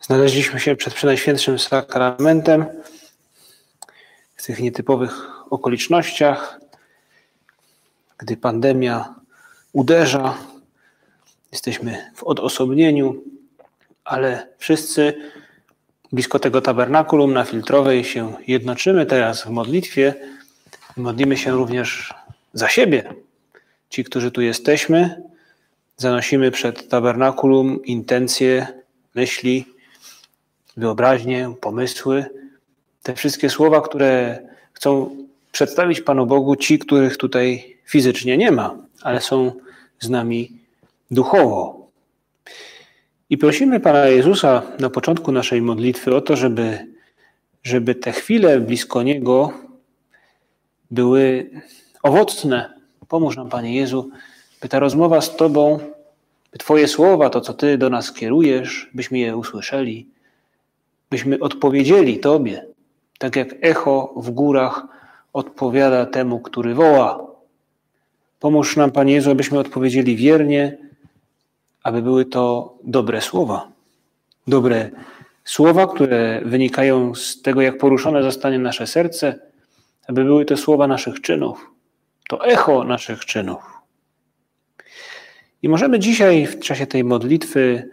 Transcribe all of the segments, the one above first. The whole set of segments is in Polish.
Znaleźliśmy się przed Przenajświętszym Sakramentem w tych nietypowych okolicznościach, gdy pandemia uderza, jesteśmy w odosobnieniu, ale wszyscy blisko tego tabernakulum na filtrowej się jednoczymy teraz w modlitwie. Modlimy się również za siebie. Ci, którzy tu jesteśmy, zanosimy przed tabernakulum intencje, myśli, wyobraźnię, pomysły, te wszystkie słowa, które chcą przedstawić Panu Bogu ci, których tutaj fizycznie nie ma, ale są z nami duchowo. I prosimy Pana Jezusa na początku naszej modlitwy o to, żeby, żeby te chwile blisko Niego były owocne. Pomóż nam, Panie Jezu, by ta rozmowa z Tobą, by Twoje słowa, to co Ty do nas kierujesz, byśmy je usłyszeli, byśmy odpowiedzieli Tobie, tak jak echo w górach odpowiada temu, który woła. Pomóż nam, Panie Jezu, abyśmy odpowiedzieli wiernie, aby były to dobre słowa. Dobre słowa, które wynikają z tego, jak poruszone zostanie nasze serce, aby były to słowa naszych czynów, to echo naszych czynów. I możemy dzisiaj w czasie tej modlitwy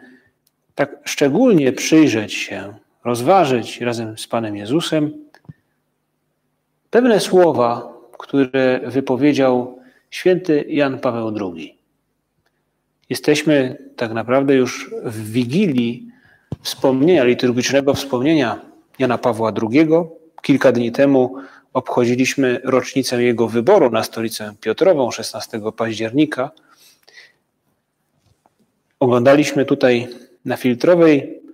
tak szczególnie przyjrzeć się rozważyć razem z Panem Jezusem pewne słowa, które wypowiedział święty Jan Paweł II. Jesteśmy tak naprawdę już w wigilii wspomnienia, liturgicznego wspomnienia Jana Pawła II. Kilka dni temu obchodziliśmy rocznicę jego wyboru na stolicę Piotrową 16 października. Oglądaliśmy tutaj na filtrowej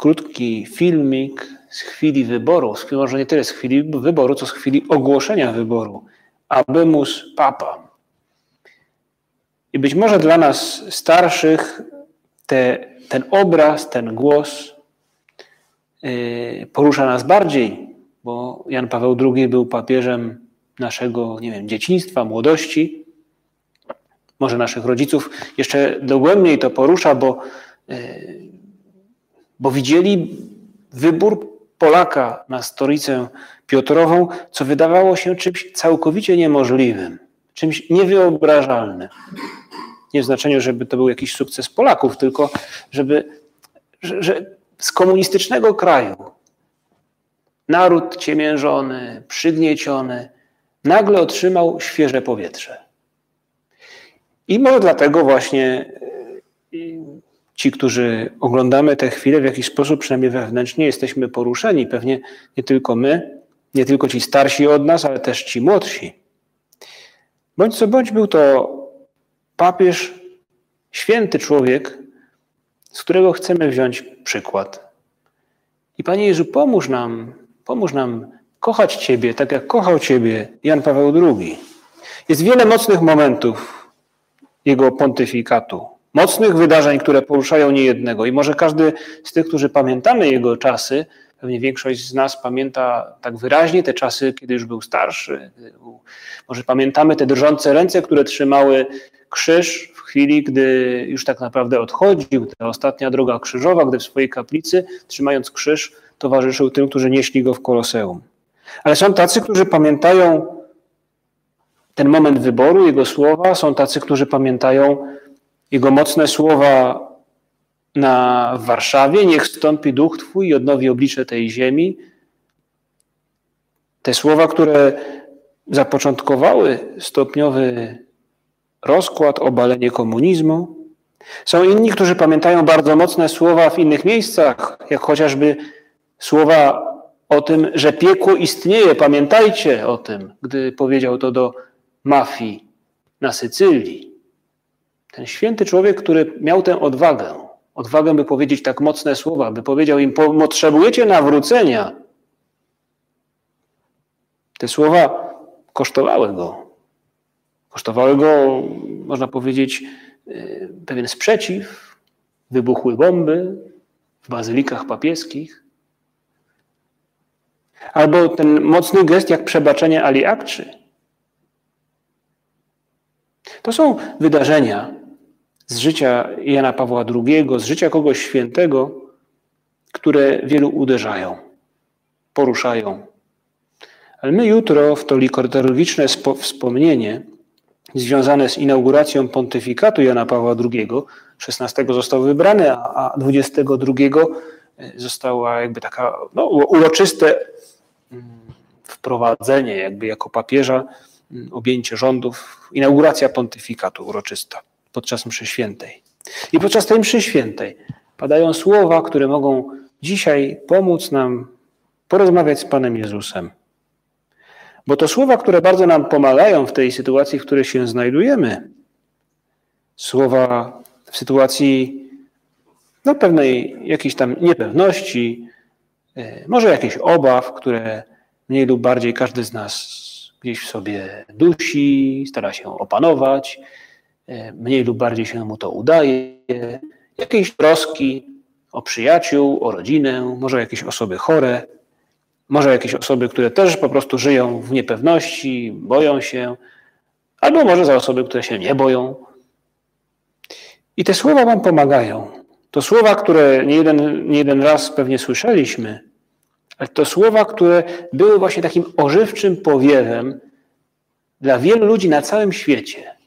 krótki filmik z chwili wyboru, może nie tyle z chwili wyboru, co z chwili ogłoszenia wyboru. Abemus Papa. I być może dla nas starszych te, ten obraz, ten głos yy, porusza nas bardziej, bo Jan Paweł II był papieżem naszego, nie wiem, dzieciństwa, młodości. Może naszych rodziców jeszcze dogłębniej to porusza, bo yy, bo widzieli wybór Polaka na stolicę Piotrową, co wydawało się czymś całkowicie niemożliwym, czymś niewyobrażalnym. Nie w znaczeniu, żeby to był jakiś sukces Polaków, tylko żeby że, że z komunistycznego kraju naród ciemiężony, przygnieciony, nagle otrzymał świeże powietrze. I może dlatego właśnie ci, którzy oglądamy te chwile, w jakiś sposób, przynajmniej wewnętrznie, jesteśmy poruszeni. Pewnie nie tylko my, nie tylko ci starsi od nas, ale też ci młodsi. Bądź co bądź był to papież, święty człowiek, z którego chcemy wziąć przykład. I Panie Jezu, pomóż nam, pomóż nam kochać Ciebie, tak jak kochał Ciebie Jan Paweł II. Jest wiele mocnych momentów jego pontyfikatu mocnych wydarzeń, które poruszają niejednego. I może każdy z tych, którzy pamiętamy jego czasy, pewnie większość z nas pamięta tak wyraźnie te czasy, kiedy już był starszy. Może pamiętamy te drżące ręce, które trzymały krzyż w chwili, gdy już tak naprawdę odchodził, ta ostatnia droga krzyżowa, gdy w swojej kaplicy, trzymając krzyż, towarzyszył tym, którzy nieśli go w koloseum. Ale są tacy, którzy pamiętają ten moment wyboru, jego słowa, są tacy, którzy pamiętają jego mocne słowa na Warszawie, niech stąpi duch Twój i odnowi oblicze tej ziemi. Te słowa, które zapoczątkowały stopniowy rozkład, obalenie komunizmu. Są inni, którzy pamiętają bardzo mocne słowa w innych miejscach, jak chociażby słowa o tym, że piekło istnieje. Pamiętajcie o tym, gdy powiedział to do mafii na Sycylii. Ten święty człowiek, który miał tę odwagę, odwagę, by powiedzieć tak mocne słowa, by powiedział im: Potrzebujecie nawrócenia. Te słowa kosztowały go. Kosztowały go, można powiedzieć, e, pewien sprzeciw, wybuchły bomby w bazylikach papieskich. Albo ten mocny gest jak przebaczenie Ali Akczy. To są wydarzenia z życia Jana Pawła II, z życia kogoś świętego, które wielu uderzają, poruszają. Ale my jutro w to liturgiczne wspomnienie związane z inauguracją pontyfikatu Jana Pawła II, 16 został wybrany, a 22 e, została jakby taka no, uroczyste mm, wprowadzenie jakby jako papieża, mm, objęcie rządów, inauguracja pontyfikatu uroczysta podczas mszy świętej. I podczas tej mszy świętej padają słowa, które mogą dzisiaj pomóc nam porozmawiać z Panem Jezusem. Bo to słowa, które bardzo nam pomagają w tej sytuacji, w której się znajdujemy. Słowa w sytuacji no, pewnej jakiejś tam niepewności, e, może jakichś obaw, które mniej lub bardziej każdy z nas gdzieś w sobie dusi, stara się opanować, mniej lub bardziej się mu to udaje, jakieś troski o przyjaciół, o rodzinę, może jakieś osoby chore, może jakieś osoby, które też po prostu żyją w niepewności, boją się, albo może za osoby, które się nie boją. I te słowa Wam pomagają. To słowa, które nie jeden, nie jeden raz pewnie słyszeliśmy, ale to słowa, które były właśnie takim ożywczym powiewem dla wielu ludzi na całym świecie.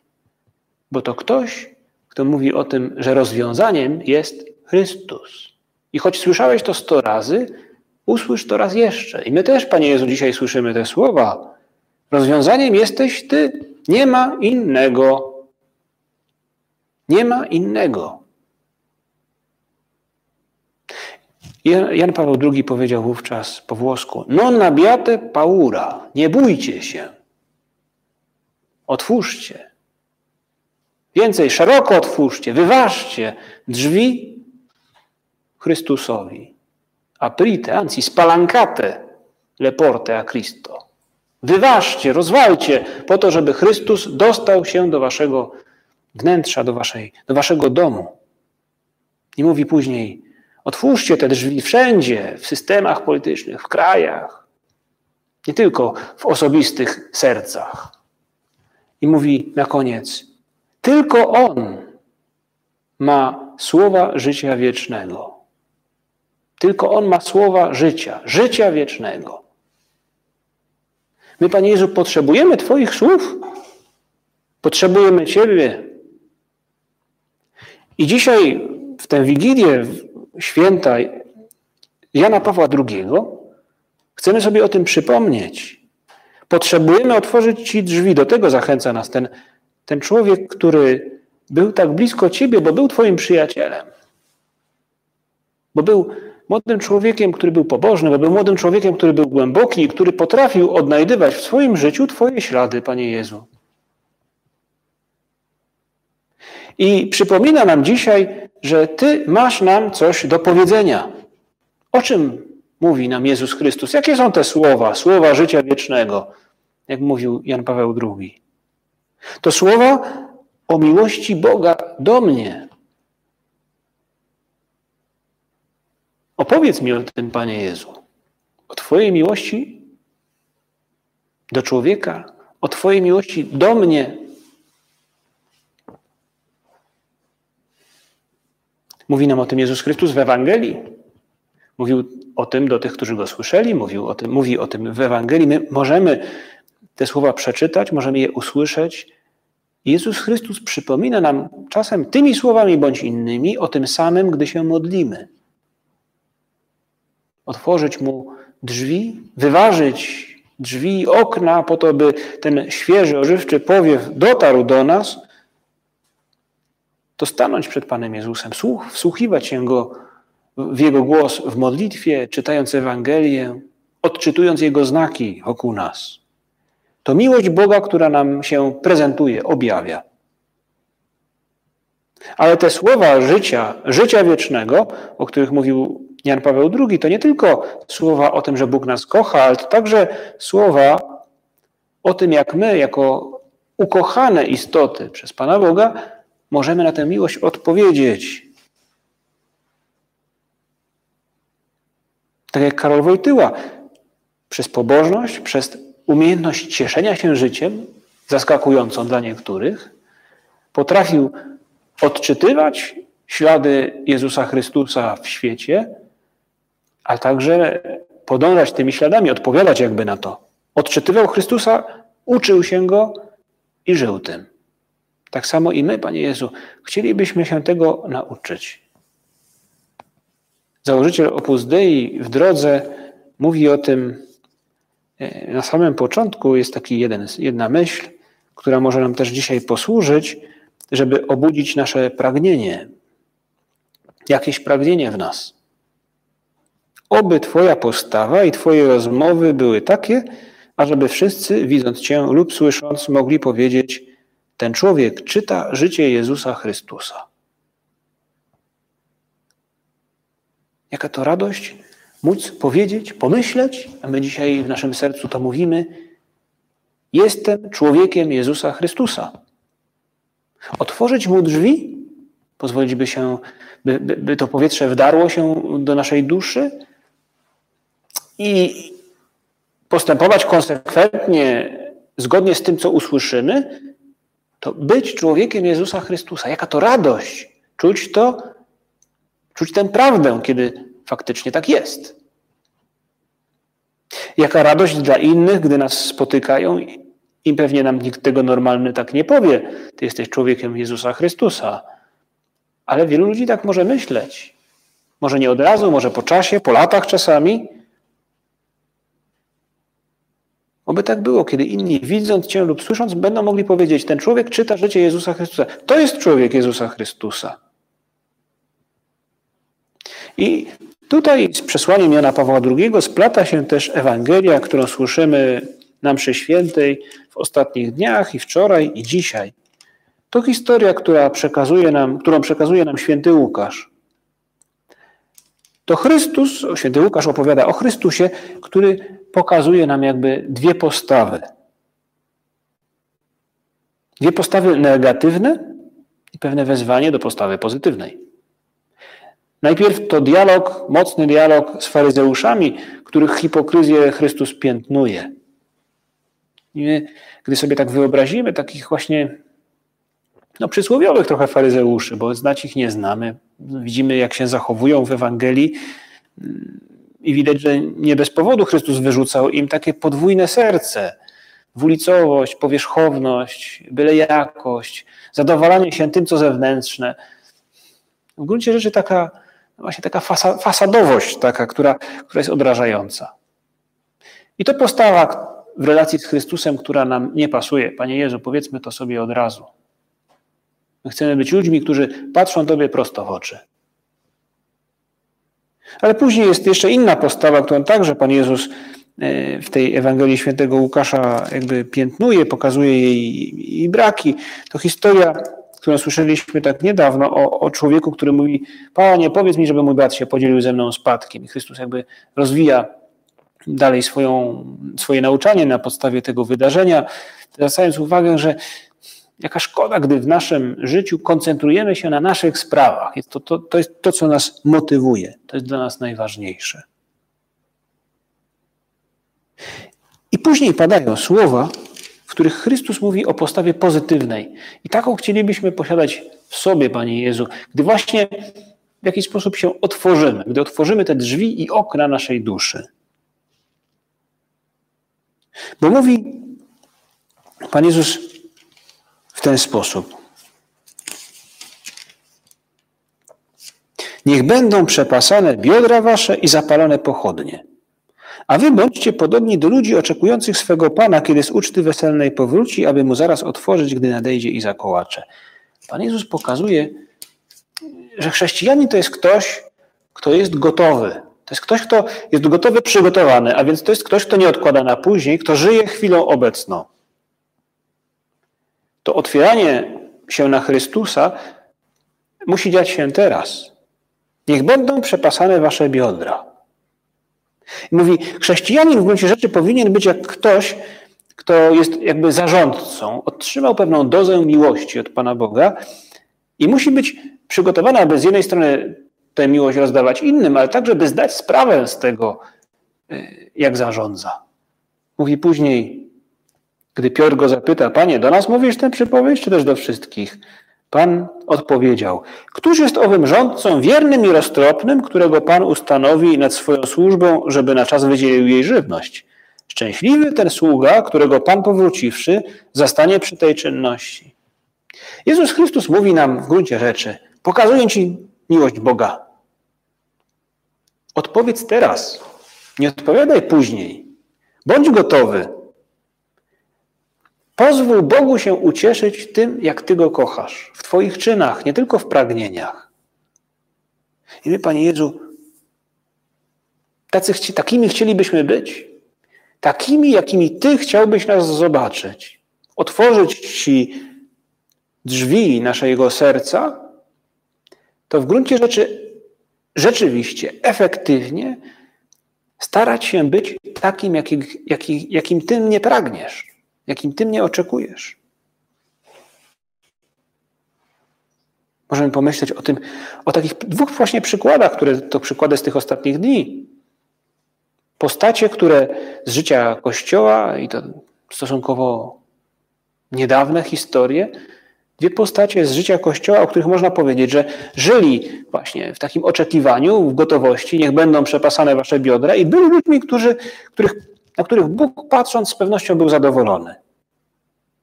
Bo to ktoś, kto mówi o tym, że rozwiązaniem jest Chrystus. I choć słyszałeś to sto razy, usłysz to raz jeszcze. I my też, Panie Jezu, dzisiaj słyszymy te słowa. Rozwiązaniem jesteś Ty. Nie ma innego. Nie ma innego. Jan Paweł II powiedział wówczas po włosku: Non nabiate paura, nie bójcie się. Otwórzcie. Więcej, szeroko otwórzcie, wyważcie drzwi Chrystusowi aprite, anzi spalancate le porte a Cristo. Wyważcie, rozwalcie po to, żeby Chrystus dostał się do waszego wnętrza, do, waszej, do waszego domu. I mówi później, otwórzcie te drzwi wszędzie, w systemach politycznych, w krajach, nie tylko w osobistych sercach. I mówi na koniec, tylko On ma słowa życia wiecznego. Tylko On ma słowa życia, życia wiecznego. My, Panie Jezu, potrzebujemy Twoich słów. Potrzebujemy Ciebie. I dzisiaj, w tę Wigilię święta Jana Pawła II, chcemy sobie o tym przypomnieć. Potrzebujemy otworzyć Ci drzwi. Do tego zachęca nas ten, ten człowiek, który był tak blisko Ciebie, bo był Twoim przyjacielem. Bo był młodym człowiekiem, który był pobożny, bo był młodym człowiekiem, który był głęboki i który potrafił odnajdywać w swoim życiu Twoje ślady, Panie Jezu. I przypomina nam dzisiaj, że Ty masz nam coś do powiedzenia. O czym mówi nam Jezus Chrystus? Jakie są te słowa, słowa życia wiecznego, jak mówił Jan Paweł II? To słowa o miłości Boga do mnie, Opowiedz mi o tym, Panie Jezu, o Twojej miłości do człowieka, o Twojej miłości do mnie. Mówi nam o tym Jezus Chrystus w Ewangelii. Mówił o tym do tych, którzy go słyszeli, mówił o tym, mówi o tym w Ewangelii. My możemy te słowa przeczytać, możemy je usłyszeć. Jezus Chrystus przypomina nam czasem tymi słowami bądź innymi o tym samym, gdy się modlimy otworzyć mu drzwi, wyważyć drzwi okna po to, by ten świeży, ożywczy powiew dotarł do nas, to stanąć przed Panem Jezusem, słuch, wsłuchiwać się Go w Jego głos w modlitwie, czytając Ewangelię, odczytując Jego znaki wokół nas. To miłość Boga, która nam się prezentuje, objawia. Ale te słowa życia, życia wiecznego, o których mówił Jan Paweł II, to nie tylko słowa o tym, że Bóg nas kocha, ale to także słowa o tym, jak my, jako ukochane istoty przez Pana Boga, możemy na tę miłość odpowiedzieć. Tak jak Karol Wojtyła, przez pobożność, przez umiejętność cieszenia się życiem, zaskakującą dla niektórych, potrafił odczytywać ślady Jezusa Chrystusa w świecie, a także podążać tymi śladami, odpowiadać jakby na to. Odczytywał Chrystusa, uczył się go i żył tym. Tak samo i my, Panie Jezu, chcielibyśmy się tego nauczyć. Założyciel Opus Dei w drodze mówi o tym na samym początku. Jest taki jeden, jedna myśl, która może nam też dzisiaj posłużyć, żeby obudzić nasze pragnienie, jakieś pragnienie w nas. Oby Twoja postawa i Twoje rozmowy były takie, ażeby wszyscy, widząc Cię lub słysząc, mogli powiedzieć: Ten człowiek czyta życie Jezusa Chrystusa. Jaka to radość móc powiedzieć, pomyśleć, a my dzisiaj w naszym sercu to mówimy: Jestem człowiekiem Jezusa Chrystusa. Otworzyć mu drzwi, pozwolić, by, się, by, by, by to powietrze wdarło się do naszej duszy i postępować konsekwentnie, zgodnie z tym, co usłyszymy, to być człowiekiem Jezusa Chrystusa. Jaka to radość czuć to, czuć tę prawdę, kiedy faktycznie tak jest. Jaka radość dla innych, gdy nas spotykają i pewnie nam nikt tego normalny tak nie powie. Ty jesteś człowiekiem Jezusa Chrystusa. Ale wielu ludzi tak może myśleć. Może nie od razu, może po czasie, po latach czasami, Oby tak było, kiedy inni widząc Cię lub słysząc będą mogli powiedzieć, ten człowiek czyta życie Jezusa Chrystusa. To jest człowiek Jezusa Chrystusa. I tutaj z przesłaniem Jana Pawła II splata się też Ewangelia, którą słyszymy na mszy świętej w ostatnich dniach i wczoraj i dzisiaj. To historia, która przekazuje nam, którą przekazuje nam święty Łukasz. To Chrystus, święty Łukasz opowiada o Chrystusie, który pokazuje nam jakby dwie postawy. Dwie postawy negatywne i pewne wezwanie do postawy pozytywnej. Najpierw to dialog, mocny dialog z faryzeuszami, których hipokryzję Chrystus piętnuje. I my, gdy sobie tak wyobrazimy takich właśnie no, przysłowiowych trochę faryzeuszy, bo znać ich nie znamy. Widzimy, jak się zachowują w Ewangelii i widać, że nie bez powodu Chrystus wyrzucał im takie podwójne serce. Wulicowość, powierzchowność, byle jakość, zadowalanie się tym, co zewnętrzne. W gruncie rzeczy taka, właśnie taka fasadowość, taka, która, która jest odrażająca. I to postawa w relacji z Chrystusem, która nam nie pasuje. Panie Jezu, powiedzmy to sobie od razu. My chcemy być ludźmi, którzy patrzą Tobie prosto w oczy. Ale później jest jeszcze inna postawa, którą także Pan Jezus e, w tej Ewangelii Świętego Łukasza jakby piętnuje, pokazuje jej, jej braki. To historia, którą słyszeliśmy tak niedawno o, o człowieku, który mówi, Panie, powiedz mi, żeby mój brat się podzielił ze mną spadkiem. I Chrystus jakby rozwija dalej swoją, swoje nauczanie na podstawie tego wydarzenia, zwracając uwagę, że jaka szkoda, gdy w naszym życiu koncentrujemy się na naszych sprawach. Jest to, to, to jest to, co nas motywuje. To jest dla nas najważniejsze. I później padają słowa, których Chrystus mówi o postawie pozytywnej. I taką chcielibyśmy posiadać w sobie, Panie Jezu, gdy właśnie w jakiś sposób się otworzymy, gdy otworzymy te drzwi i okna naszej duszy. Bo mówi Pan Jezus w ten sposób. Niech będą przepasane biodra wasze i zapalone pochodnie. A wy bądźcie podobni do ludzi oczekujących swego Pana, kiedy z uczty weselnej powróci, aby mu zaraz otworzyć, gdy nadejdzie i zakołacze. Pan Jezus pokazuje, że chrześcijanin to jest ktoś, kto jest gotowy. To jest ktoś, kto jest gotowy, przygotowany, a więc to jest ktoś, kto nie odkłada na później, kto żyje chwilą obecną to otwieranie się na Chrystusa musi dziać się teraz. Niech będą przepasane wasze biodra. Mówi, chrześcijanin w gruncie rzeczy powinien być jak ktoś, kto jest jakby zarządcą, otrzymał pewną dozę miłości od Pana Boga i musi być przygotowany, aby z jednej strony tę miłość rozdawać innym, ale także by zdać sprawę z tego, y, jak zarządza. Mówi później, gdy Piotr go zapyta, Panie, do nas mówisz tę przypowieść, czy też do wszystkich? Pan odpowiedział: Któż jest owym rządcą wiernym i roztropnym, którego Pan ustanowi nad swoją służbą, żeby na czas wydzielił jej żywność? Szczęśliwy ten sługa, którego Pan powróciwszy, zastanie przy tej czynności. Jezus Chrystus mówi nam w gruncie rzeczy: Pokazuję Ci miłość Boga. Odpowiedz teraz, nie odpowiadaj później. Bądź gotowy. Pozwól Bogu się ucieszyć tym, jak Ty Go kochasz, w Twoich czynach, nie tylko w pragnieniach. I my, Panie Jezu, tacy, takimi chcielibyśmy być, takimi, jakimi Ty chciałbyś nas zobaczyć, otworzyć Ci drzwi naszego serca, to w gruncie rzeczy rzeczywiście, efektywnie starać się być takim, jaki, jaki, jakim Ty nie pragniesz jakim Ty mnie oczekujesz. Możemy pomyśleć o tym, o takich dwóch właśnie przykładach, które to przykłady z tych ostatnich dni. Postacie, które z życia Kościoła i to stosunkowo niedawne historie, dwie postacie z życia Kościoła, o których można powiedzieć, że żyli właśnie w takim oczekiwaniu, w gotowości, niech będą przepasane wasze biodra i byli ludźmi, którzy, których na których Bóg patrząc z pewnością był zadowolony.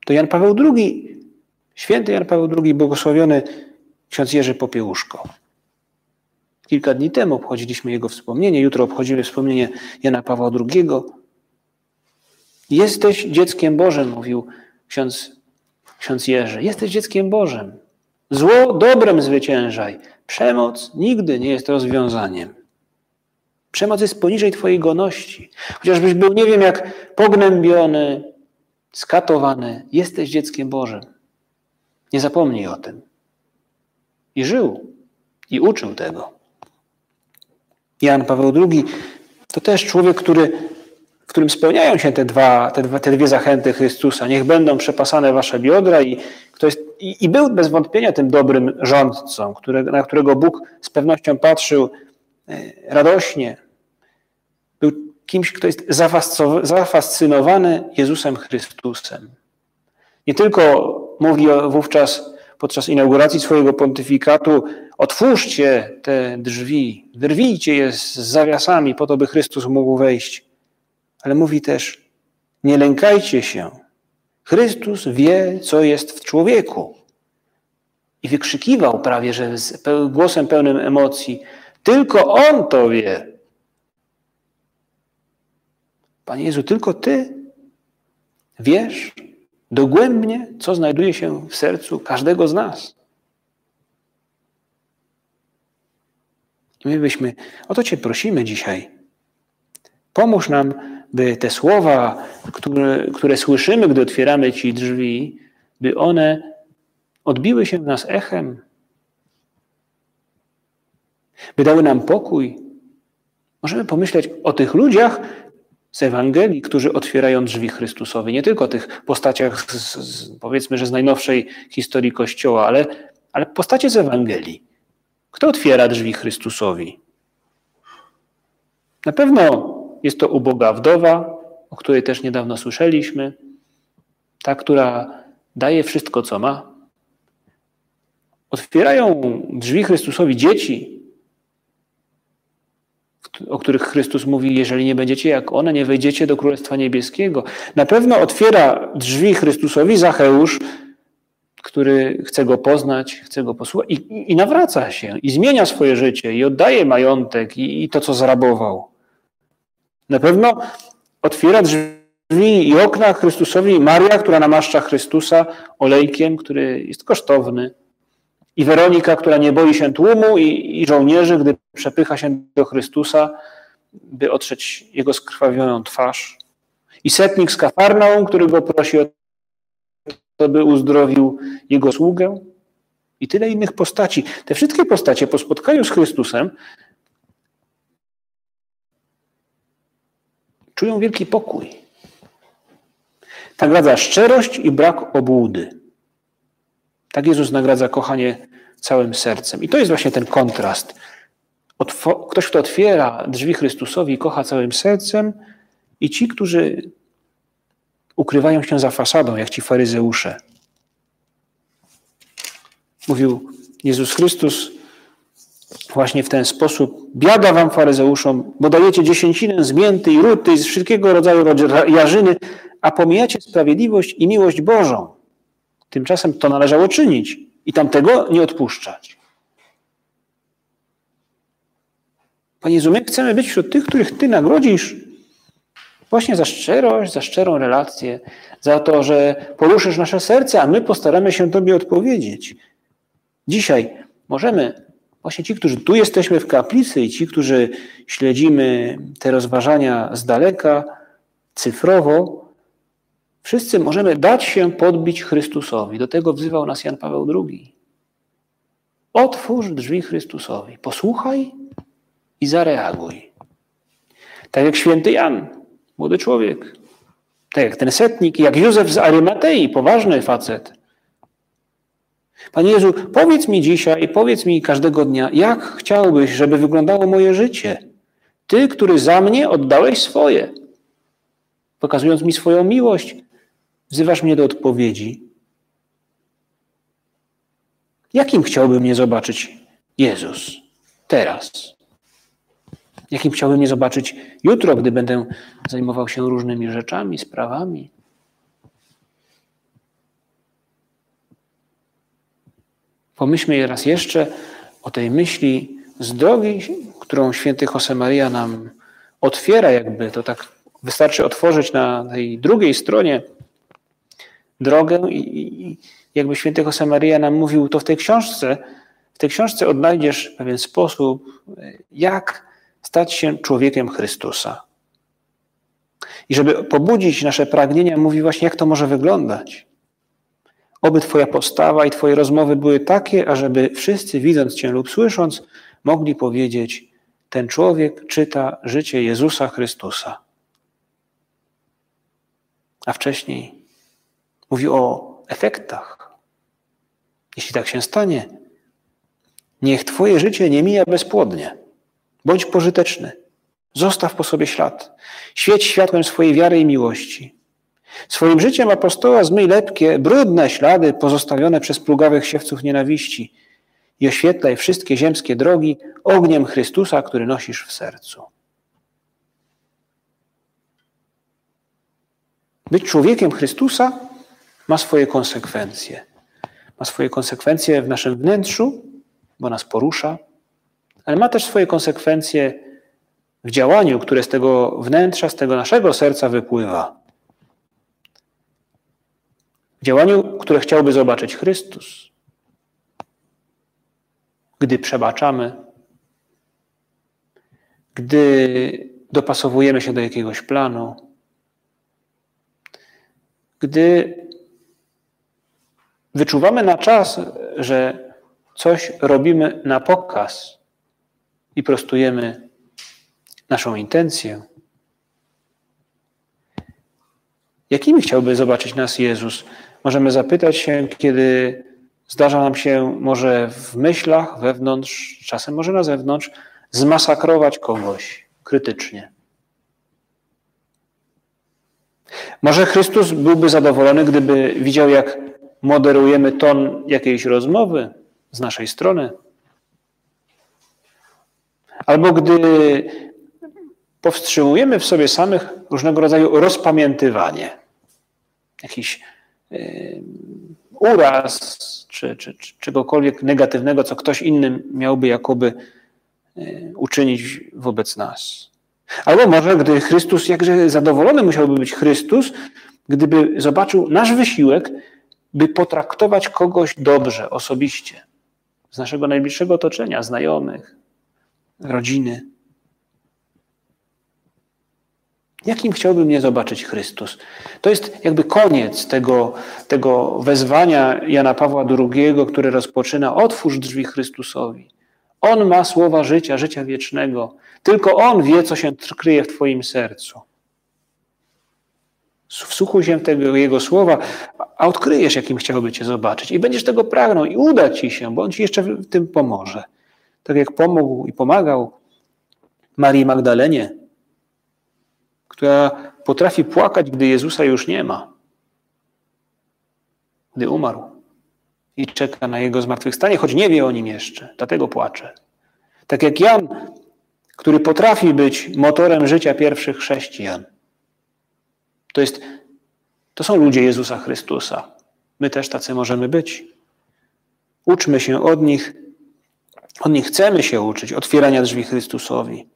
To Jan Paweł II, święty Jan Paweł II, błogosławiony ksiądz Jerzy Popiełuszko. Kilka dni temu obchodziliśmy jego wspomnienie, jutro obchodzimy wspomnienie Jana Pawła II. Jesteś dzieckiem Bożym, mówił ksiądz, ksiądz Jerzy. Jesteś dzieckiem Bożym. Zło dobrem zwyciężaj. Przemoc nigdy nie jest rozwiązaniem. Przemoc jest poniżej Twojej goności. Chociażbyś był, nie wiem, jak pognębiony, skatowany, jesteś dzieckiem Bożym. Nie zapomnij o tym. I żył, i uczył tego. Jan Paweł II to też człowiek, który, w którym spełniają się te, dwa, te, dwa, te dwie zachęty Chrystusa. Niech będą przepasane wasze biodra i, kto jest, i, i był bez wątpienia tym dobrym rządcą, na którego Bóg z pewnością patrzył radośnie. Był kimś, kto jest zafascynowany Jezusem Chrystusem. Nie tylko mówi wówczas podczas inauguracji swojego pontyfikatu: otwórzcie te drzwi, wyrwijcie je z zawiasami, po to, by Chrystus mógł wejść. Ale mówi też: nie lękajcie się. Chrystus wie, co jest w człowieku. I wykrzykiwał prawie, że z głosem pełnym emocji: tylko On to wie. Panie Jezu, tylko Ty wiesz dogłębnie, co znajduje się w sercu każdego z nas. My byśmy, o to Cię prosimy dzisiaj. Pomóż nam, by te słowa, które, które słyszymy, gdy otwieramy Ci drzwi, by one odbiły się w nas echem, by dały nam pokój. Możemy pomyśleć o tych ludziach z Ewangelii, którzy otwierają drzwi Chrystusowi. Nie tylko o tych postaciach, z, z, powiedzmy, że z najnowszej historii Kościoła, ale, ale postacie z Ewangelii. Kto otwiera drzwi Chrystusowi? Na pewno jest to uboga wdowa, o której też niedawno słyszeliśmy. Ta, która daje wszystko, co ma. Otwierają drzwi Chrystusowi dzieci, o których Chrystus mówi, jeżeli nie będziecie jak one, nie wejdziecie do Królestwa Niebieskiego. Na pewno otwiera drzwi Chrystusowi Zacheusz, który chce go poznać, chce go posłuchać i, i nawraca się, i zmienia swoje życie, i oddaje majątek, i, i to, co zrabował. Na pewno otwiera drzwi i okna Chrystusowi Maria, która namaszcza Chrystusa olejkiem, który jest kosztowny, i Weronika, która nie boi się tłumu i, i żołnierzy, gdy przepycha się do Chrystusa, by otrzeć jego skrwawioną twarz. I setnik z Kafarną, który go prosi o to, by uzdrowił jego sługę. i tyle innych postaci. Te wszystkie postacie po spotkaniu z Chrystusem czują wielki pokój. Nagradza szczerość i brak obłudy. Tak Jezus nagradza kochanie całym sercem. I to jest właśnie ten kontrast. Ktoś, kto otwiera drzwi Chrystusowi, kocha całym sercem, i ci, którzy ukrywają się za fasadą, jak ci faryzeusze. Mówił Jezus Chrystus właśnie w ten sposób. Biada wam, faryzeuszom, bo dajecie dziesięcinę z mięty i ruty i z wszystkiego rodzaju jarzyny, a pomijacie sprawiedliwość i miłość Bożą. Tymczasem to należało czynić i tamtego nie odpuszczać. Panie Jezu, my chcemy być wśród tych, których Ty nagrodzisz właśnie za szczerość, za szczerą relację, za to, że poruszysz nasze serce, a my postaramy się Tobie odpowiedzieć. Dzisiaj możemy, właśnie ci, którzy tu jesteśmy w kaplicy i ci, którzy śledzimy te rozważania z daleka, cyfrowo, wszyscy możemy dać się podbić Chrystusowi. Do tego wzywał nas Jan Paweł II. Otwórz drzwi Chrystusowi, posłuchaj i zareaguj. Tak jak święty Jan, młody człowiek. Tak jak ten setnik, jak Józef z Arymatei, poważny facet. Panie Jezu, powiedz mi dzisiaj, powiedz mi każdego dnia, jak chciałbyś, żeby wyglądało moje życie? Ty, który za mnie oddałeś swoje. Pokazując mi swoją miłość, wzywasz mnie do odpowiedzi. Jakim chciałby mnie zobaczyć Jezus teraz? Jakim chciałbym mnie zobaczyć jutro, gdy będę zajmował się różnymi rzeczami, sprawami? Pomyślmy raz jeszcze o tej myśli z drogi, którą święty Josemaria nam otwiera, jakby to tak wystarczy otworzyć na tej drugiej stronie drogę i, jakby święty Josemaria nam mówił, to w tej książce, w tej książce odnajdziesz pewien sposób, jak stać się człowiekiem Chrystusa. I żeby pobudzić nasze pragnienia, mówi właśnie, jak to może wyglądać. Oby Twoja postawa i Twoje rozmowy były takie, ażeby wszyscy, widząc Cię lub słysząc, mogli powiedzieć: Ten człowiek czyta życie Jezusa Chrystusa. A wcześniej mówi o efektach. Jeśli tak się stanie, niech Twoje życie nie mija bezpłodnie. Bądź pożyteczny. Zostaw po sobie ślad. Świeć światłem swojej wiary i miłości. Swoim życiem apostoła zmyj lepkie, brudne ślady pozostawione przez plugawych siewców nienawiści i oświetlaj wszystkie ziemskie drogi ogniem Chrystusa, który nosisz w sercu. Być człowiekiem Chrystusa ma swoje konsekwencje. Ma swoje konsekwencje w naszym wnętrzu, bo nas porusza, ale ma też swoje konsekwencje w działaniu, które z tego wnętrza, z tego naszego serca wypływa. W działaniu, które chciałby zobaczyć Chrystus. Gdy przebaczamy, gdy dopasowujemy się do jakiegoś planu, gdy wyczuwamy na czas, że coś robimy na pokaz, i prostujemy naszą intencję. Jakimi chciałby zobaczyć nas Jezus? Możemy zapytać się, kiedy zdarza nam się może w myślach, wewnątrz, czasem może na zewnątrz, zmasakrować kogoś krytycznie. Może Chrystus byłby zadowolony, gdyby widział, jak moderujemy ton jakiejś rozmowy z naszej strony. Albo gdy powstrzymujemy w sobie samych różnego rodzaju rozpamiętywanie, jakiś yy, uraz czy, czy, czy czegokolwiek negatywnego, co ktoś inny miałby jakoby yy, uczynić wobec nas. Albo może, gdy Chrystus, jakże zadowolony musiałby być Chrystus, gdyby zobaczył nasz wysiłek, by potraktować kogoś dobrze, osobiście, z naszego najbliższego otoczenia, znajomych, rodziny. Jakim chciałby mnie zobaczyć Chrystus? To jest jakby koniec tego, tego wezwania Jana Pawła II, które rozpoczyna: Otwórz drzwi Chrystusowi. On ma słowa życia, życia wiecznego. Tylko On wie, co się kryje w Twoim sercu. Wsłuchuj się tego Jego słowa, a odkryjesz, jakim chciałby Cię zobaczyć. I będziesz tego pragnął i uda Ci się, bo On Ci jeszcze w tym pomoże. Tak jak pomógł i pomagał Marii Magdalenie, która potrafi płakać, gdy Jezusa już nie ma, gdy umarł i czeka na Jego zmartwychwstanie, choć nie wie o nim jeszcze, dlatego płacze. Tak jak Jan, który potrafi być motorem życia pierwszych chrześcijan. To, jest, to są ludzie Jezusa Chrystusa. My też tacy możemy być. Uczmy się od nich, od nich chcemy się uczyć, otwierania drzwi Chrystusowi,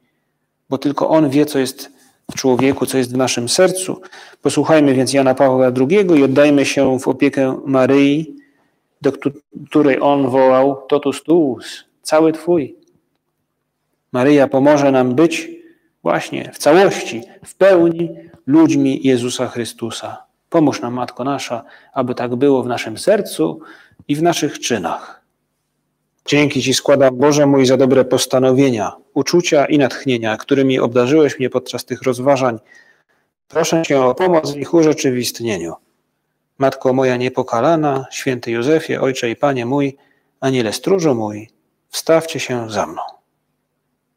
bo tylko On wie, co jest w człowieku, co jest w naszym sercu. Posłuchajmy więc Jana Pawła II i oddajmy się w opiekę Maryi, do której On wołał totus tuus, cały Twój. Maryja pomoże nam być właśnie w całości, w pełni ludźmi Jezusa Chrystusa. Pomóż nam, Matko Nasza, aby tak było w naszym sercu i w naszych czynach. Dzięki Ci składam, Boże mój, za dobre postanowienia, uczucia i natchnienia, którymi obdarzyłeś mnie podczas tych rozważań. Proszę Cię o pomoc w ich urzeczywistnieniu. Matko moja niepokalana, święty Józefie, Ojcze i Panie mój, Aniele stróżu mój, wstawcie się za mną.